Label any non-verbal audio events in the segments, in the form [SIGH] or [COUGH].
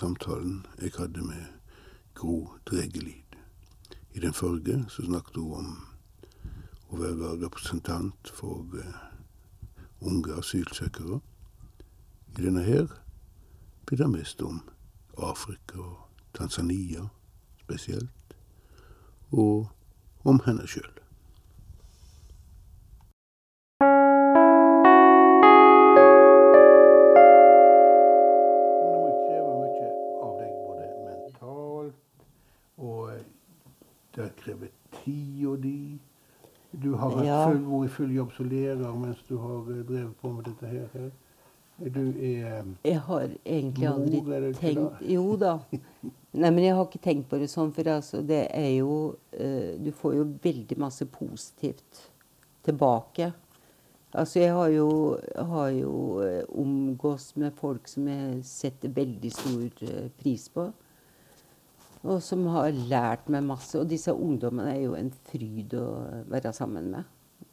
samtalen jeg hadde med Gro Dregelid. I den forrige så snakket hun om å være representant for eh, unge asylsøkere. I denne her blir det mest om Afrika og Tanzania spesielt og om henne sjøl. Det krever mentalt og eh, Du har vært vært i full jobb som lærer mens du har eh, drevet på med dette her. Du er eh, Jeg har egentlig aldri Mor, tenkt da? Jo da. [LAUGHS] Nei, men jeg har ikke tenkt på det sånn, for altså, det er jo uh, Du får jo veldig masse positivt tilbake. Altså, jeg har jo, har jo omgås med folk som jeg setter veldig stor pris på. Og som har lært meg masse. Og disse ungdommene er jo en fryd å være sammen med.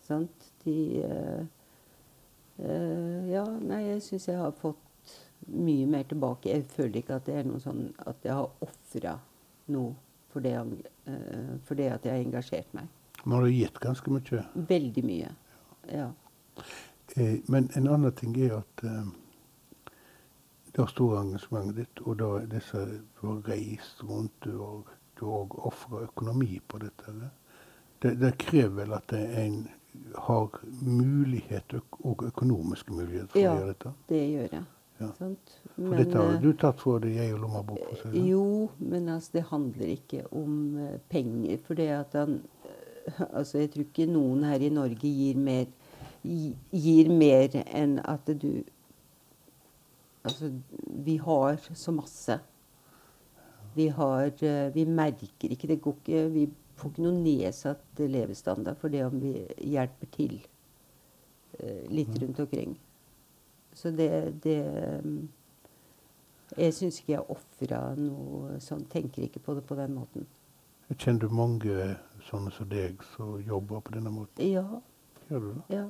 Sant? De eh, Eh, ja, nei, jeg syns jeg har fått mye mer tilbake. Jeg føler ikke at det er noe sånn at jeg har ofra noe for det, eh, for det at jeg har engasjert meg. Man har gitt ganske mye. Veldig mye. Ja. Eh, men en annen ting er at det store engasjementet ditt, og da disse har reist rundt, du har, har ofra økonomi på dette, det, det krever vel at det en har mulighet og økonomiske muligheter for Ja. å gjøre dette? Det gjør jeg. Ja. Sant? For dette har eh, du tatt for deg, og lommebok. Jo, men altså, det handler ikke om eh, penger. For det at han eh, Altså, jeg tror ikke noen her i Norge gir mer, gir mer enn at du Altså, vi har så masse. Vi har eh, Vi merker ikke Det går ikke Vi får ikke noe nedsatt levestandard for det om vi hjelper til eh, litt rundt omkring. Så det, det mm, Jeg syns ikke jeg ofra noe sånn. Tenker ikke på det på den måten. Jeg kjenner mange sånne som deg som jobber på denne måten. Ja. Gjør du det? ja.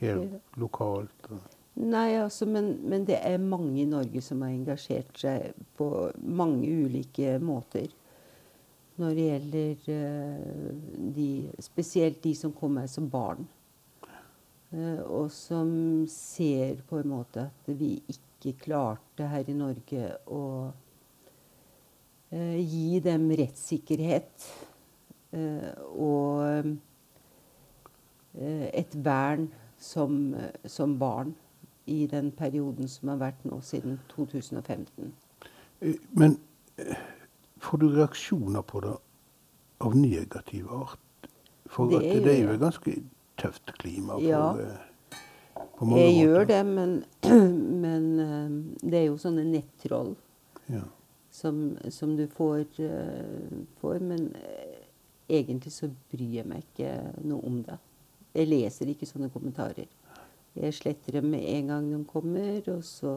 Helt lokalt? og- Nei, altså, men, men det er mange i Norge som har engasjert seg på mange ulike måter. Når det gjelder uh, de Spesielt de som kommer som barn. Uh, og som ser på en måte at vi ikke klarte her i Norge å uh, gi dem rettssikkerhet. og et vern som, som barn i den perioden som har vært nå siden 2015. Eh, Men eh, får du reaksjoner på det av negativ art? For Det at det, er jo et ganske tøft klima for, Ja. eh, på mange Jeg måter. gjør det, men, [CLEARS THROAT] men eh, det er jo sånne nettroll Ja. som, som du får, får. Men egentlig så bryr jeg meg ikke noe om det. Jeg leser ikke sånne kommentarer. Jeg sletter dem med en gang de kommer, og så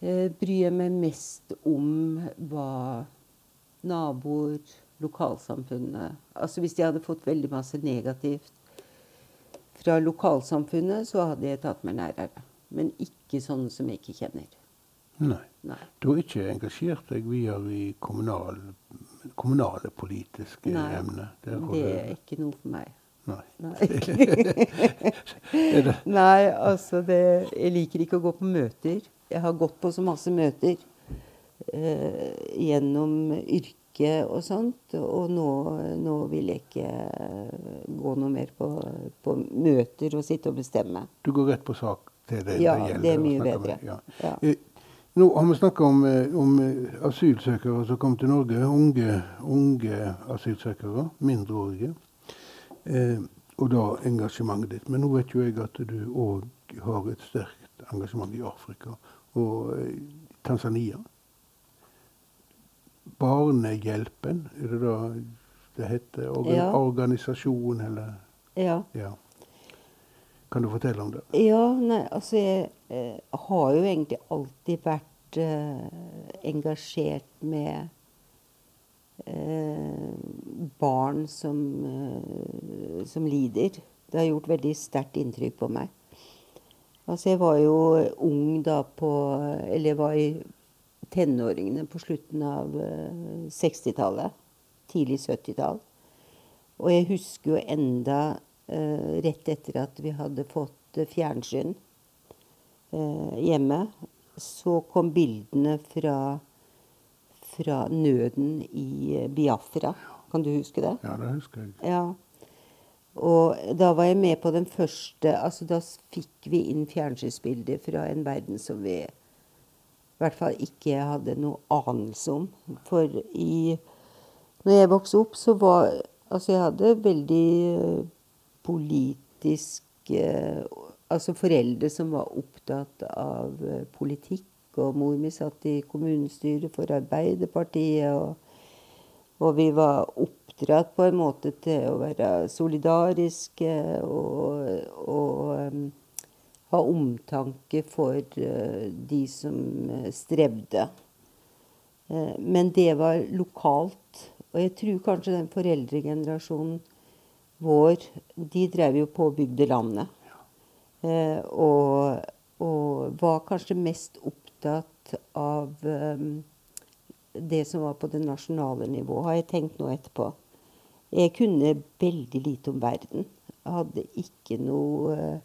eh, bryr jeg meg mest om hva naboer, lokalsamfunnet Altså hvis jeg hadde fått veldig masse negativt fra lokalsamfunnet, så hadde jeg tatt meg nærere. Men ikke sånne som jeg ikke kjenner. Nei. Nei. Du har ikke engasjert deg videre i kommunal, kommunale politiske Nei, emner? Nei, Det er ikke noe for meg. Nei. Nei. [LAUGHS] Nei, altså det Jeg liker ikke å gå på møter. Jeg har gått på så masse møter eh, gjennom yrket og sånt, og nå, nå vil jeg ikke gå noe mer på, på møter og sitte og bestemme. du går rett på sak til det Ja, det gjelder? det er mye bedre. med- Ja. Ja. Eh, Nå har vi snakka om, eh, om eh, asylsøkere som kom til Norge. Unge, unge asylsøkere. Mindreårige. Eh, og da engasjementet ditt. Men nå vet jo jeg at du òg har et sterkt engasjement i Afrika og eh, Tanzania. Barnehjelpen, er det da det heter? Organ Ja. Organisasjon, eller Ja. Ja. Kan du fortelle om det? Ja, nei, altså jeg eh, har jo egentlig alltid vært eh, engasjert med barn som, eh, som lider. Det har gjort veldig sterkt inntrykk på meg. Altså jeg var jo ung da på Eller jeg var i tenåringene på slutten av eh, 60-tallet. Tidlig 70-tall. Og jeg husker jo enda eh, rett etter at vi hadde fått eh, fjernsyn eh, hjemme, så kom bildene fra, fra nøden i Biafra. Kan du huske det? Ja, det husker jeg. Ja. Og da var jeg med på den første Altså da fikk vi inn fjernsynsbilder fra en verden som vi i hvert fall ikke hadde noe anelse om. For i Når jeg vokste opp, så var Altså jeg hadde veldig eh, politisk eh, Altså foreldre som var opptatt av eh, politikk. Og mor mi satt i kommunestyret for Arbeiderpartiet. og og vi var oppdratt på en måte til å være solidariske og, og um, ha omtanke for uh, de som uh, strevde. Uh, men det var lokalt. Og jeg tror kanskje den foreldregenerasjonen vår, de drev jo på og bygde landet. Uh, og, og var kanskje mest opptatt av um, det som var på det nasjonale nivå, har jeg tenkt nå etterpå. Jeg kunne veldig lite om verden. Jeg hadde ikke noe eh,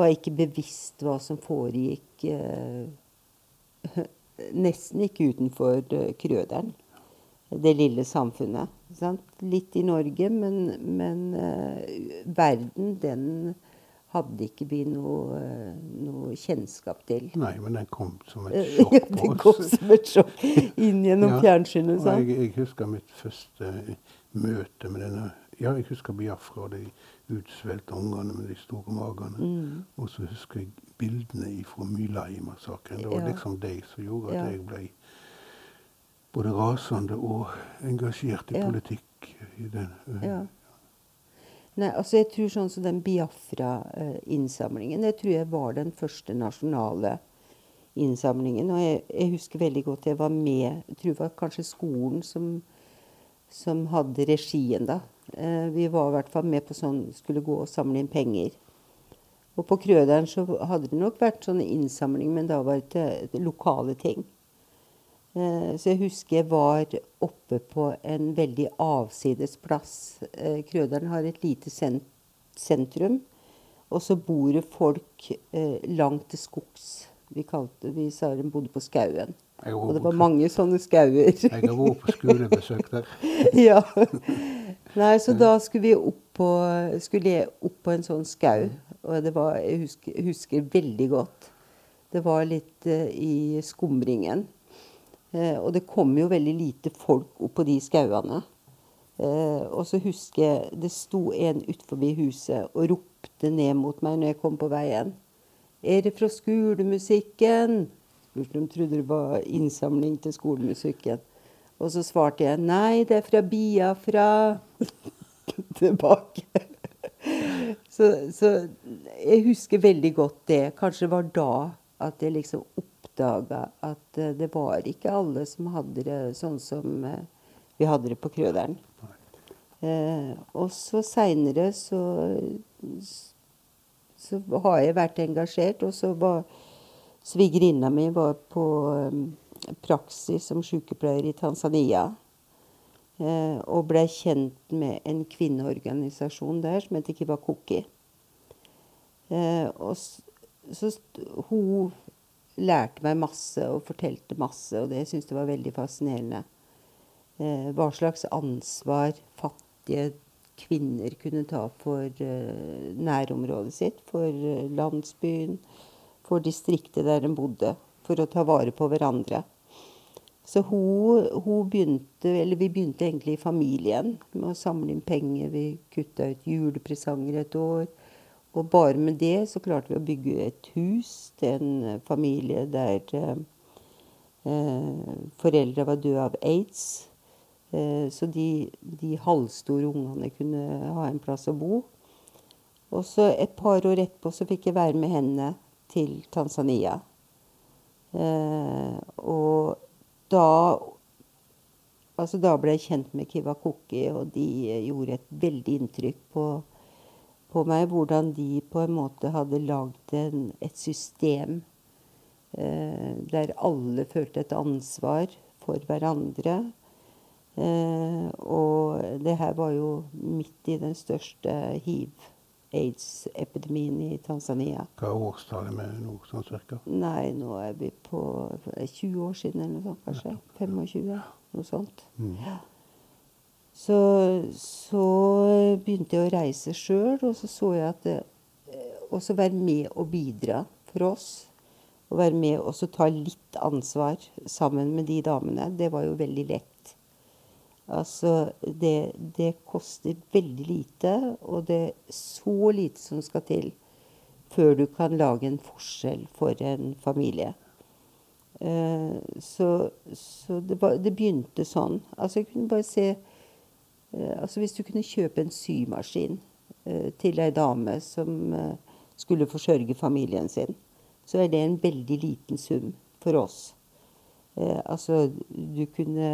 Var ikke bevisst hva som foregikk eh, [LAUGHS] Nesten ikke utenfor eh, Krøderen. Det lille samfunnet. Sant? Litt i Norge, men, men verden, den hadde ikke vi noe, eh, noe kjennskap til. Nei, men den kom som et [LAUGHS] Ja, på det den kom som et sjokk inn gjennom Ja, fjernsynet. Jeg, jeg husker mitt første møte med denne Ja, jeg husker Biafra og de utsvelte ungene med de store magene. Mm. Og så husker jeg bildene fra Mylai-massakren. Det var Ja. liksom de som gjorde at Ja. jeg ble både rasende og engasjert i politikk. I den, eh, Ja. Nei, altså jeg tror sånn som den Biafra-innsamlingen, det tror jeg var den første nasjonale innsamlingen. Og jeg, jeg husker veldig godt jeg var med Jeg tror det var kanskje skolen som, som hadde regien da. Eh, vi var i hvert fall med på sånn Skulle gå og samle inn penger. Og på Krøderen så hadde det nok vært sånne innsamling, men da var det til lokale ting. Eh, Så jeg husker jeg var oppe på en veldig avsides plass. Eh, Krøderen har et lite sentrum. Og så bor det folk eh, langt til skogs. Vi, kalte, vi sa de bodde på skauen. Og det var mange sånne skauer. Jeg har vært på skolebesøk der. [LAUGHS] ja. Nei, så da skulle vi opp på, skulle jeg opp på en sånn skau. Og det var, jeg husker, husker veldig godt. Det var litt uh, i skumringen. Eh, og det kom jo veldig lite folk opp på de skauene. Eh, og så husker jeg det sto en utenfor huset og ropte ned mot meg når jeg kom på veien. Er det fra skolemusikken? Spurte de trodde det var innsamling til skolemusikken. Og så svarte jeg nei, det er fra Biafra. [LAUGHS] Tilbake. [LAUGHS] så, så jeg husker veldig godt det. Kanskje det var da at jeg liksom oppdaga at eh, det var ikke alle som hadde det sånn som eh, vi hadde det på Krøderen. Eh, og så seinere så, så har jeg vært engasjert. Og så var svigerinna mi var på eh, praksis som sykepleier i Tanzania. Eh, og ble kjent med en kvinneorganisasjon der som heter Kiwakuki. Eh, og så, så hun lærte meg masse og fortalte masse, og det syntes jeg var veldig fascinerende. Eh, hva slags ansvar fattige kvinner kunne ta for eh, nærområdet sitt, for eh, landsbyen, for distriktet der de bodde, for å ta vare på hverandre. Så hun, hun begynte, eller vi begynte egentlig i familien med å samle inn penger. Vi kutta ut julepresanger et år. Og bare med det så klarte vi å bygge et hus til en eh, familie der eh, foreldra foreldre var døde av aids. Eh, så de, de halvstore ungene kunne ha en plass å bo. Og så et par år etterpå så fikk jeg være med henne til Tanzania. Eh, og da Altså, da ble jeg kjent med Kiva Koki, og de eh, gjorde et veldig inntrykk på, på meg. Hvordan de på en måte hadde lagd et system eh, der alle følte et ansvar for hverandre. Eh, og det her var jo midt i den største hiv-aids-epidemien i Tanzania. Hva er årstallet med nå, sånn cirka? Nei, nå er vi på 20 år siden eller noe sånt, kanskje. 25, noe sånt. Mm. Så, så begynte jeg å reise sjøl, og så så jeg at det, også være med og bidra for oss. Å være med og ta litt ansvar sammen med de damene, det var jo veldig lett. Altså, det, det koster veldig lite, og det er så lite som skal til før du kan lage en forskjell for en familie. Eh, så så det, det begynte sånn. Altså, jeg kunne bare se eh, Altså, hvis du kunne kjøpe en symaskin eh, til ei dame som eh, skulle forsørge familien sin, så er det en veldig liten sum for oss. Eh, altså, du kunne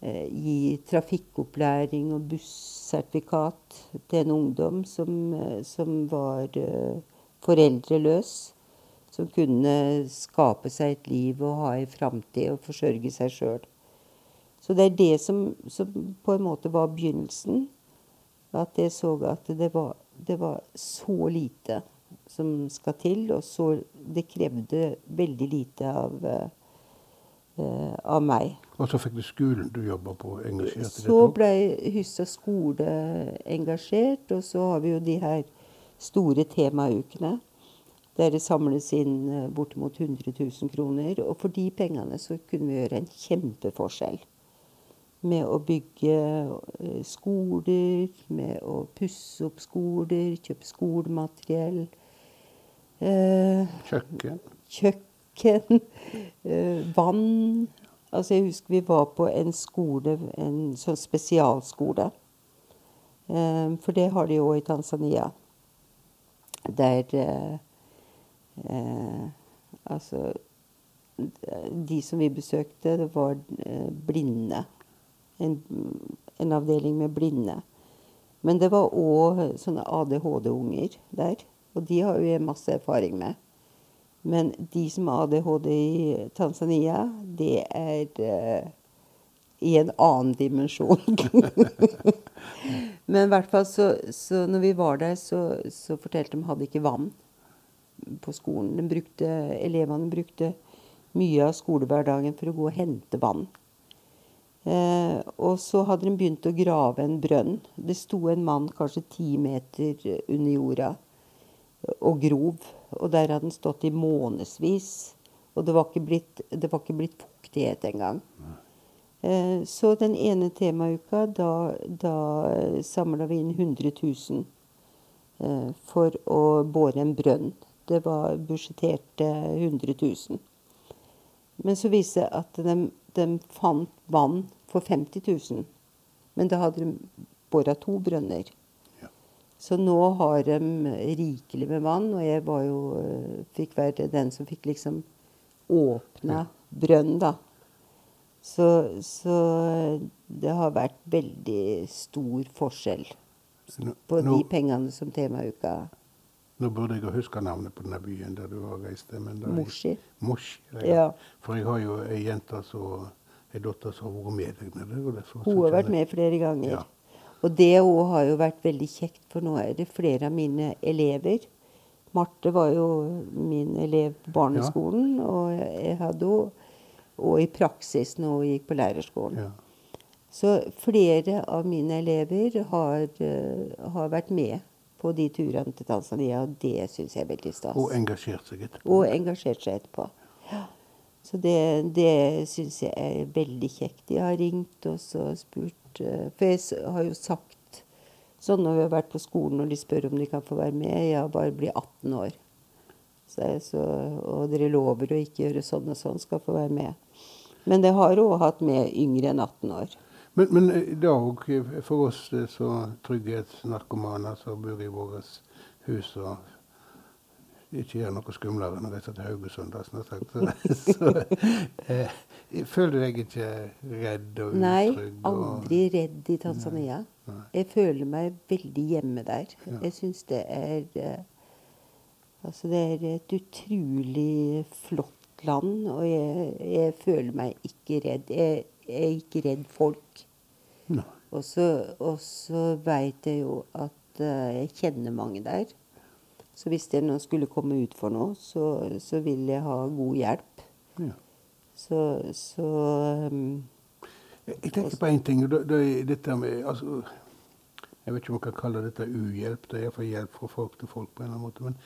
eh, gi trafikkopplæring og bussertifikat til en ungdom som, eh, som var eh, foreldreløs. Som kunne skape seg et liv og ha ei framtid og forsørge seg sjøl. Så det er det som, som på en måte var begynnelsen. At jeg så at det var, det var så lite som skal til, og så Det krevde veldig lite av, uh, av meg. Og så fikk du skolen du jobba på, engasjert i dette Så ble Hyssa skole engasjert, og så har vi jo de her store temaukene. Der det samles inn eh, bortimot 100 000 kroner. Og for de pengene så kunne vi gjøre en kjempeforskjell. Med å bygge eh, skoler, med å pusse opp skoler, kjøpe skolemateriell. Eh, Kjøkken? kjøkken, eh, vann. Altså jeg husker vi var på en skole, en sånn spesialskole. Eh, for det har de jo i Tanzania. Der eh, Altså De som vi besøkte, det var eh, blinde. En, en avdeling med blinde. Men det var òg sånne ADHD-unger der. Og de har jo masse erfaring med. Men de som har ADHD i Tanzania, det er uh, i en annen dimensjon. [LAUGHS] Men i hvert fall så, så når vi var der, så, så fortalte de at hadde ikke vann på skolen. De brukte, elevene brukte mye av skolehverdagen for å gå og hente vann. Eh, og så hadde de begynt å grave en brønn. Det sto en mann kanskje ti meter under jorda og grov. Og der hadde den stått i månedsvis. Og det var ikke blitt, var ikke blitt fuktighet engang. Eh, så den ene temauka, da, da samla vi inn 100 000 eh, for å bore en brønn. Det var budsjetterte 100 000. Men så viste det at de, de fant vann for 50 000. Men da hadde de bora to brønner. Ja. Så nå har de rikelig med vann, og jeg var jo, eh, fikk være den som fikk liksom åpna brønn, da. Så, så det har vært veldig stor forskjell Nå, på nå, de pengene som temauka nå burde jeg huske navnet på denne byen der du har reist. Morsi ja. Ja. For jeg har jo ei jente som Ei datter som har vært med deg nede. Hun har vært med flere ganger. Ja. Og det òg har jo vært veldig kjekt, for nå er det flere av mine elever. Marte var jo min elev på barneskolen, og jeg hadde henne og i praksis når hun gikk på lærerskolen. Ja. Så flere av mine elever har, eh, har vært med på de turene til Tanzania, og det syns jeg er veldig stas. Og engasjert seg etterpå. Og engasjert seg etterpå. Ja. Så det, det syns jeg er veldig kjekt. De har ringt og og spurt eh, For jeg har jo sagt sånn når vi har vært på skolen og de spør om de kan få være med. Ja, bare bli 18 år. Så jeg, så, og dere lover å ikke gjøre sånn og sånn, skal få være med. Men det har òg hatt med yngre enn 18 år. Men, men det er òg for oss eh, så trygghetsnarkomaner som bor i våre hus og ikke gjør noe skumlere enn å reise til Haugesund, da, sagt. Så, så eh, føler du deg ikke redd og utrygg? Nei, aldri redd i Tanzania. Nei. Jeg føler meg veldig hjemme der. Ja. Jeg syns det er eh, Altså, det er et utrolig flott land, og jeg, jeg føler meg ikke redd. Jeg, jeg er ikke redd folk. Nei. Og så, og så veit jeg jo at eh, jeg kjenner mange der. Så hvis det nå skulle komme ut for noe, så, så vil jeg ha god hjelp. Ja. Så, så um, Jeg tenker på én ting. det, det dette med altså, Jeg vet ikke om man kan kalle dette uhjelp. Det er iallfall hjelp fra folk til folk. på en eller annen måte, men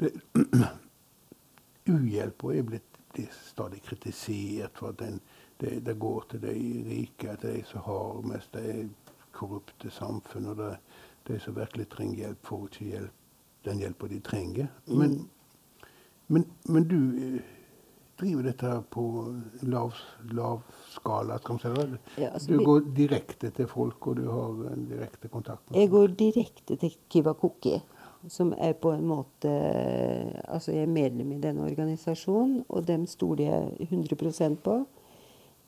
det, [CLEARS THROAT] Uhjelpa er blitt, blitt stadig kritisert for at den, det, det går til de rike, til de som har mest. Er korrupte samfunn. Og det, de som virkelig trenger hjelp, får ikke hjelp, den hjelpa de trenger. Men, men, men du eh, driver dette på lav, lav skala, skal vi si det? Ja, altså, du går direkte til folk, og du har en direkte kontakt med Jeg går direkte til Kivakuki, som er på en måte Altså, jeg er medlem i denne organisasjonen, og dem stoler jeg 100% på.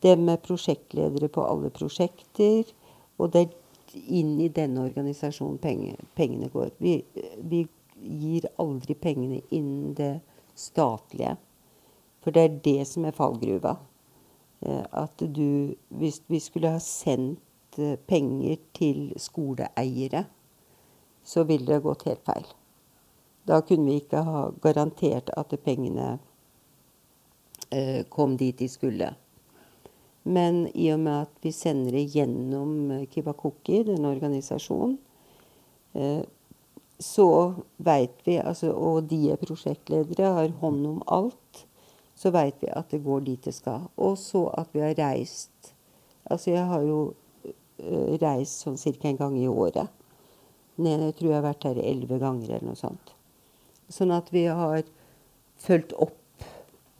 Dem er prosjektledere på alle prosjekter, og det er inn i denne organisasjonen penge, pengene går. Vi, vi gir aldri pengene innen det statlige. For det er det som er fallgruva. Eh, At du Hvis vi skulle ha sendt eh, penger til skoleeiere, så ville det gått helt feil. Da kunne vi ikke ha garantert at pengene eh, kom dit de skulle. Men i og med at vi sender det gjennom Kibakuki, denne organisasjonen, så veit vi, altså, og de er prosjektledere, har hånd om alt, så veit vi at det går dit det skal. Og så at vi har reist Altså, jeg har jo eh, reist sånn ca. en gang i året. Ned, jeg tror jeg har vært her elleve ganger eller noe sånt. Sånn at vi har fulgt opp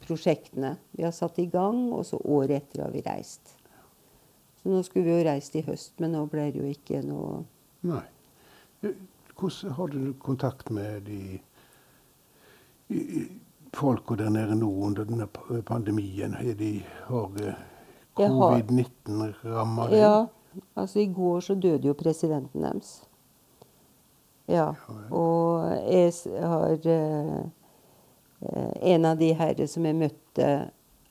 prosjektene. Vi har satt i gang, og så året etter har vi reist. Så nå skulle vi jo reist i høst, men nå ble det jo ikke noe Nei. Hvordan har du kontakt med de folka der nede nå under denne pandemien? De, har eh, Jeg har- covid-19 ramma deg? Ja, altså i går så døde jo presidenten deres. Ja, og jeg har eh, En av de herre som jeg møtte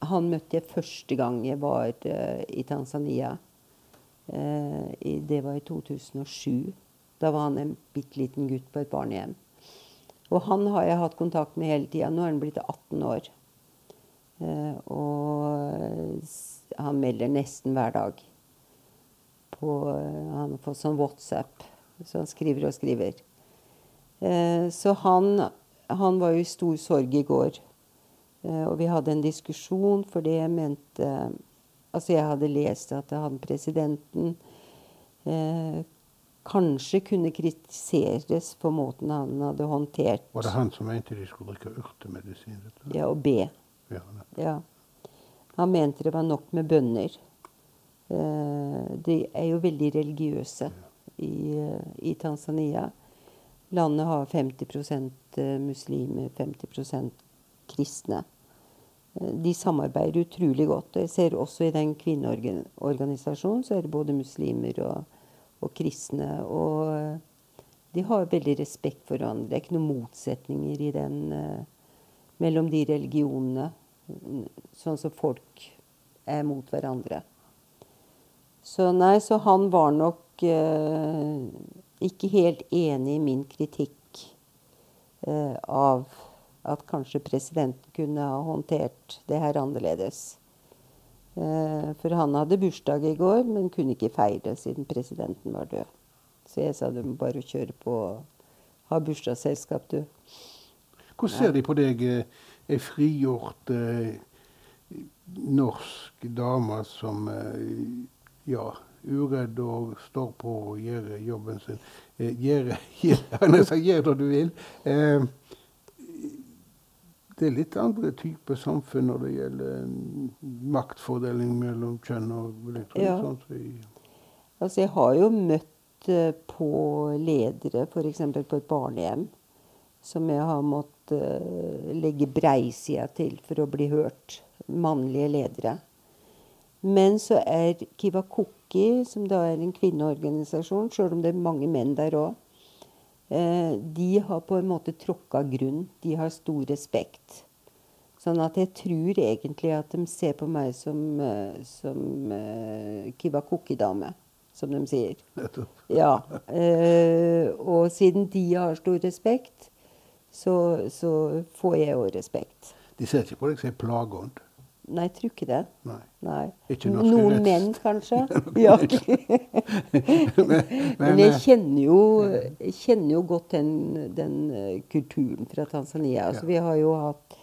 Han møtte jeg første gang jeg var eh, i Tanzania. Det var i 2007. Da var han en bitte liten gutt på et barnehjem. Og han har jeg hatt kontakt med hele tida. Nå er han blitt 18 år. Eh, og han melder nesten hver dag. På, eh, han har fått sånn WhatsApp, så han skriver og skriver. Eh, så han, han var jo i stor sorg i går. Og vi hadde en diskusjon for jeg mente Altså, jeg hadde lest at han presidenten kanskje kunne kritiseres for måten han hadde håndtert Var det han som mente de skulle drikke urtemedisin? ja, og be. Ja. Ja. Han mente det var nok med bønner. Eh, de er jo veldig religiøse i, eh, i Tanzania. Landet har 50 eh, muslimer, 50 kristne. De samarbeider utrolig godt. Jeg ser også i den kvinneorganisasjonen så er det både muslimer og, og kristne. Og eh, de har veldig respekt for hverandre. Det er ikke noen motsetninger i den eh, mellom de religionene. Sånn som folk er mot hverandre. Så nei, så han var nok eh, ikke helt enig i min kritikk eh, av at kanskje presidenten kunne ha håndtert det her annerledes. Eh, for han hadde bursdag i går, men kunne ikke feire siden presidenten var død. Så jeg sa du må bare kjøre på og ha bursdagsselskap, du. Hvordan ser de på deg, eh, ei frigjort eh, norsk dame som eh, ja, uredd og står på og gjør jobben sin? Eh, gjør, [LAUGHS] gjør, gjør det du vil. Eh, det er litt andre typer samfunn når det gjelder maktfordeling mellom kjønn og jeg Ja. sånn Altså, jeg har jo møtt eh, på ledere, f.eks. på et barnehjem, som jeg har måttet eh, legge breisida til for å bli hørt. Mannlige ledere. Men så er Kivakuki, som da er en kvinneorganisasjon, sjøl om det er mange menn der òg, de har på en måte tråkka grunn. De har stor respekt. Sånn at jeg tror egentlig at de ser på meg som, eh, som eh, Kiwakuki-dame, som de sier. Nettopp. Ja. Uh, og siden de har stor respekt, så, så får jeg òg respekt. De ser ikke på deg som en plageånd. Nei, jeg tror ikke det. Nei. Nei. Ikke Noen rett. menn, kanskje. [LAUGHS] ja. [LAUGHS] men, Men jeg eh, kjenner jo, jeg kjenner jo godt den, den eh, kulturen fra Tanzania. Altså, Ja. Vi har jo hatt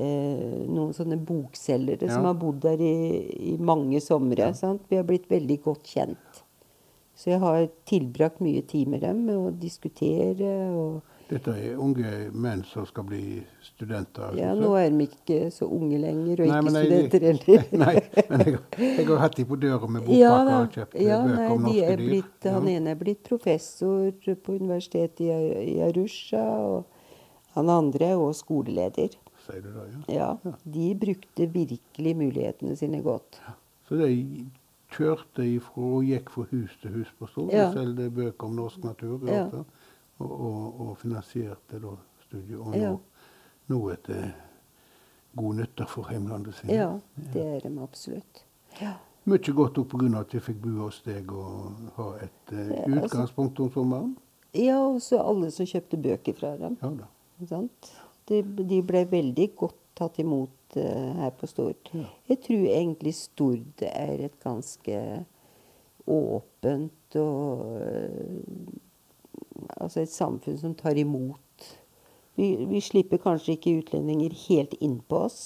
eh, noen sånne bokselgere Ja. som har bodd der i, i mange somre. Vi har blitt veldig godt kjent. Så jeg har tilbrakt mye tid med dem med å diskutere. og Dette er unge menn som skal bli studenter. ja, Nå er de ikke så unge lenger, og Nei, ikke studenter [LAUGHS] heller. Nei, men jeg, jeg har hatt de på døra med Ja bokpakker da. og kjøpt Ja, bøker nei, om norske dyr. blitt, Han Ja. ene er blitt professor på universitetet i, i Arusha, og han andre er også skoleleder. Sier du det, ja? Ja, Ja. De brukte virkelig mulighetene sine godt. Så de kjørte ifra og gikk fra hus til hus på Stord Ja. og solgte bøker om norsk natur. Ja. altså, Og, og, og finansierte da studiet. Og nå, Ja. nå er det god nytte for hjemlandet sitt. Ja, det er de absolutt. Ja. Mye godt òg pga. at vi fikk bo hos deg og ha et uh, utgangspunkt om sommeren. ja, og så alle som kjøpte bøker fra dem. Ja da. Sant? De, de ble veldig godt tatt imot uh, her på Stord. Ja. Jeg tror egentlig Stord er et ganske åpent og eh, Altså et samfunn som tar imot. Vi, vi slipper kanskje ikke utlendinger helt innpå oss,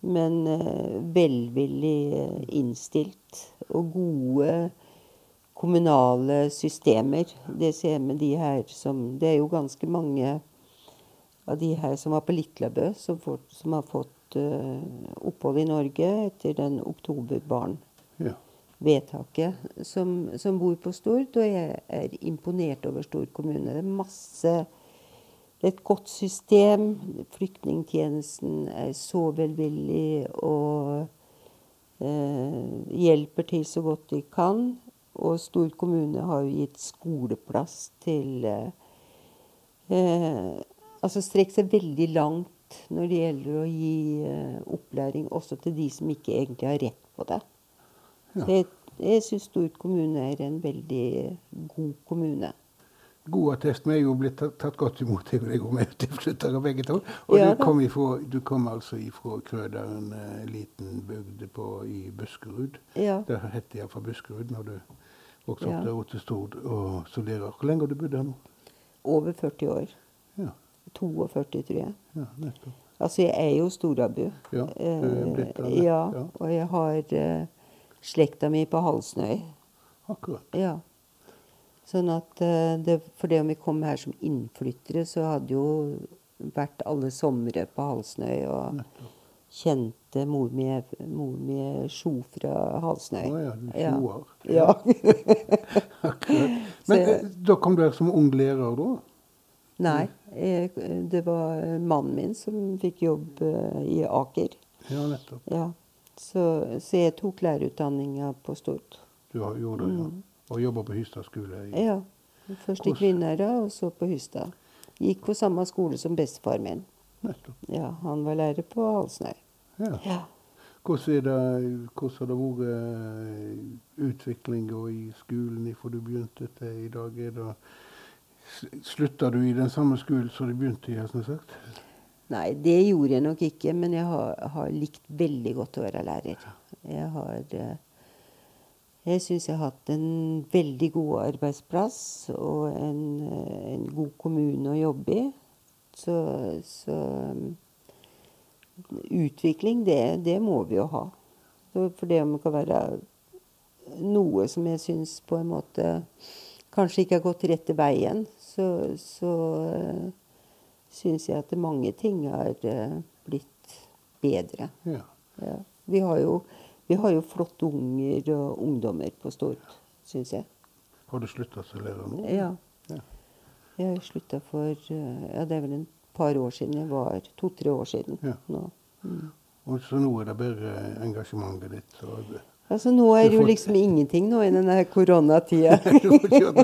men eh, velvillig eh, innstilt. Og gode kommunale systemer. Det ser jeg med de her som Det er jo ganske mange av de her som var på Litlabø, som, får, som har fått eh, opphold i Norge etter den oktoberbarn-vedtaket, Ja. Som, som bor på Stord. Og jeg er imponert over Stord kommune. Det er masse det er et godt system. Flyktningtjenesten er så velvillig og eh, hjelper til så godt de kan. Og Stord kommune har jo gitt skoleplass til eh, eh, Altså strekker seg veldig langt når det gjelder å gi eh, opplæring også til de som ikke egentlig har rett på det. Ja. Jeg, syns Stord kommune er en veldig god kommune. God attest. Vi er jo blitt tatt, godt imot jeg og jeg går med tilflyttere begge to. Og Ja du, kom ifra, du kom altså ifra Krøderen, en liten bygd på, i Buskerud. Ja. Det het iallfall Buskerud når du vokste opp Ja. der til Stord og studerer. Hvor lenge har du bodd her nå? Over 40 år. Ja, 42, tror jeg. ja nettopp. Altså, jeg er jo storabu. Ja, du er blitt det, Eh, ja, ja. og jeg har eh, slekta mi på Halsnøy. Akkurat. Ja. Sånn at eh, det, For det om vi kom her som innflyttere, så hadde jo vært alle somre på Halsnøy og nettopp. kjente mor mi, mor mi sjo fra Halsnøy. Å ja, du Ja. sjoer. Ja. [LAUGHS] Akkurat. Men jeg- eh, da kom du her som ung lærer, da? Nei, jeg, det var mannen min som fikk jobb eh, i Aker. Ja, nettopp. Ja. Så, så jeg tok lærerutdanninga på Stord. Du har gjort det, ja. Mm. Og jobba på Hystad skole? i- Ja. Først i Kvinnherad, og så på Hystad. Gikk på samme skole som bestefar min. Nettopp. Ja, Han var lærer på Halsnøy. Ja. Ja. Hvordan, det, hvordan har det vært utviklinga i skolen fra du begynte til i dag? Er det, slutter du i den samme skolen som du begynte i? har jeg sagt? Nei, det gjorde jeg nok ikke, men jeg har, har likt veldig godt å være lærer. Jeg har eh, Jeg syns jeg har hatt en veldig god arbeidsplass og en, eh, en god kommune å jobbe i. Så, så um, utvikling, det, det må vi jo ha. For det om det kan være noe som jeg syns på en måte kanskje ikke har gått rett til veien, så, så uh, syns jeg at mange ting har eh, blitt bedre. Ja. Ja. Vi, har jo, vi har jo flotte unger og ungdommer på Stord syns jeg. Har du slutta som lærer nå? Ja. Ja. Jeg slutta for eh, ja, det er vel en par år siden. Jeg var to-tre år siden Ja. nå. Mm. Og så nå er det bare engasjementet ditt. Og Altså, nå er det jo liksom ingenting nå i denne [LAUGHS] koronatida.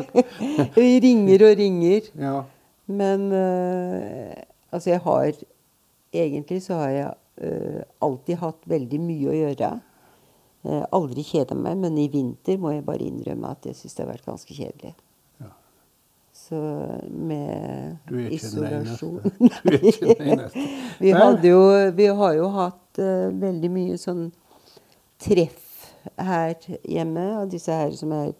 [LAUGHS] Vi ringer og ringer. ja. Men eh, altså, jeg har Egentlig så har jeg eh, alltid hatt veldig mye å gjøre. Eh, aldri kjeda meg, men i vinter må jeg bare innrømme at jeg syns det har vært ganske kjedelig. Så med isolasjon. Du er ikke den [LAUGHS] eneste. Vi, jo, vi har jo hatt uh, veldig mye sånn treff her hjemme av disse her som er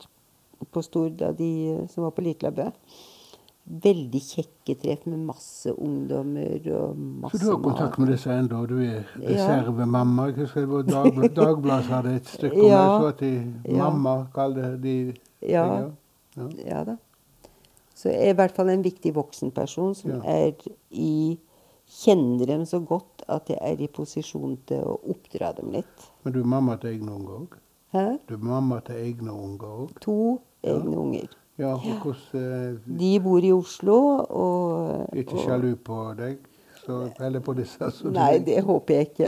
på Stord, av de som var på Litlabø. Veldig kjekke treff med masse ungdommer og masse Så du har kontakt med disse ennå? Du er Ja. reservemamma? Jeg husker det var [LAUGHS] Dagbladet Dagblad hadde et stykke om Ja. det. Så at de, Ja. mamma kalte de Ja. Ja. Ja da. Så jeg er i hvert fall en viktig voksenperson som Ja. er i Kjenner dem så godt at jeg er i posisjon til å oppdra dem litt. Men du er mamma til egne unger òg? Du er mamma til egne unger òg? To Ja. egne unger. Ja, og hvordan eh, De bor i Oslo, og, ikke sjalu på deg? Så, eller på disse? Så du- Nei, det håper jeg ikke.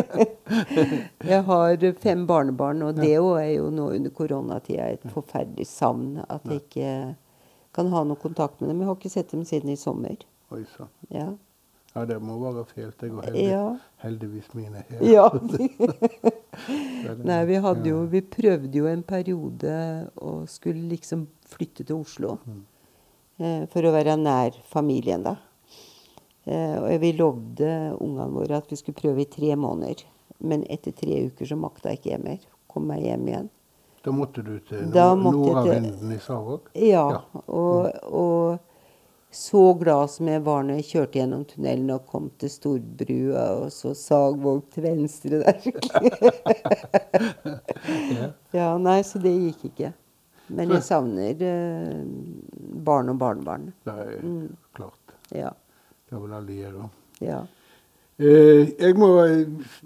[LAUGHS] jeg har fem barnebarn, og det òg er jo nå under koronatida et forferdelig savn. At jeg ikke kan ha noe kontakt med dem. Jeg har ikke sett dem siden i sommer. Oi sann. Ja. Ja, det må være fælt. Jeg har heldig, Ja. heldigvis mine her. [LAUGHS] ja. [LAUGHS] Nei, vi hadde jo. Vi prøvde jo en periode og skulle liksom flytte til Oslo. Mm. Eh, for å være nær familien, da. Eh, og vi lovde ungene våre at vi skulle prøve i tre måneder. Men etter tre uker så makta jeg ikke jeg mer. Kom meg hjem igjen. Da måtte du til nord- nordavinden i Savåg? Ja. Ja. Og, og så glad som jeg var når jeg kjørte gjennom tunnelen og kom til Storbrua, og så Sagvåg til venstre der. [LAUGHS] Ja. ja, nei, så det gikk ikke. Men jeg savner eh, barn og barnebarn. Det er Mm. klart. Ja. Det vil alle gjøre. ja. Eh, jeg må,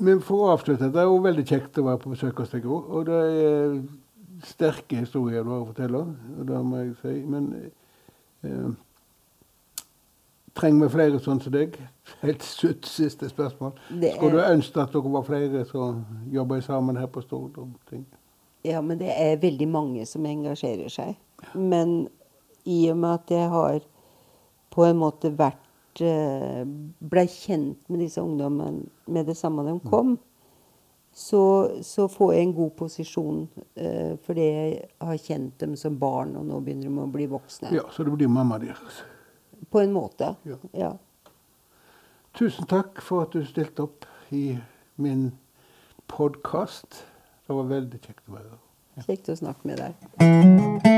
men For å avslutte, det er jo veldig kjekt å være på besøk hos deg, Gro. Og det er sterke historier du har å fortelle, og det må jeg si. Men eh, trenger vi flere sånn som deg? Helt sutt siste spørsmål. Det Skulle du er- ønske at dere var flere som jobber sammen her på Stord? Ja, men det er veldig mange som engasjerer seg. Men i og med at jeg har på en måte vært eh, Blei kjent med disse ungdommene med det samme de kom, så, så får jeg en god posisjon eh, fordi jeg har kjent dem som barn, og nå begynner de å bli voksne. Ja, så det blir mamma deres. På en måte. Ja. Ja. Tusen takk for at du stilte opp i min podkast. Det var veldig kjekt å være her. Kjekt å snakke med deg.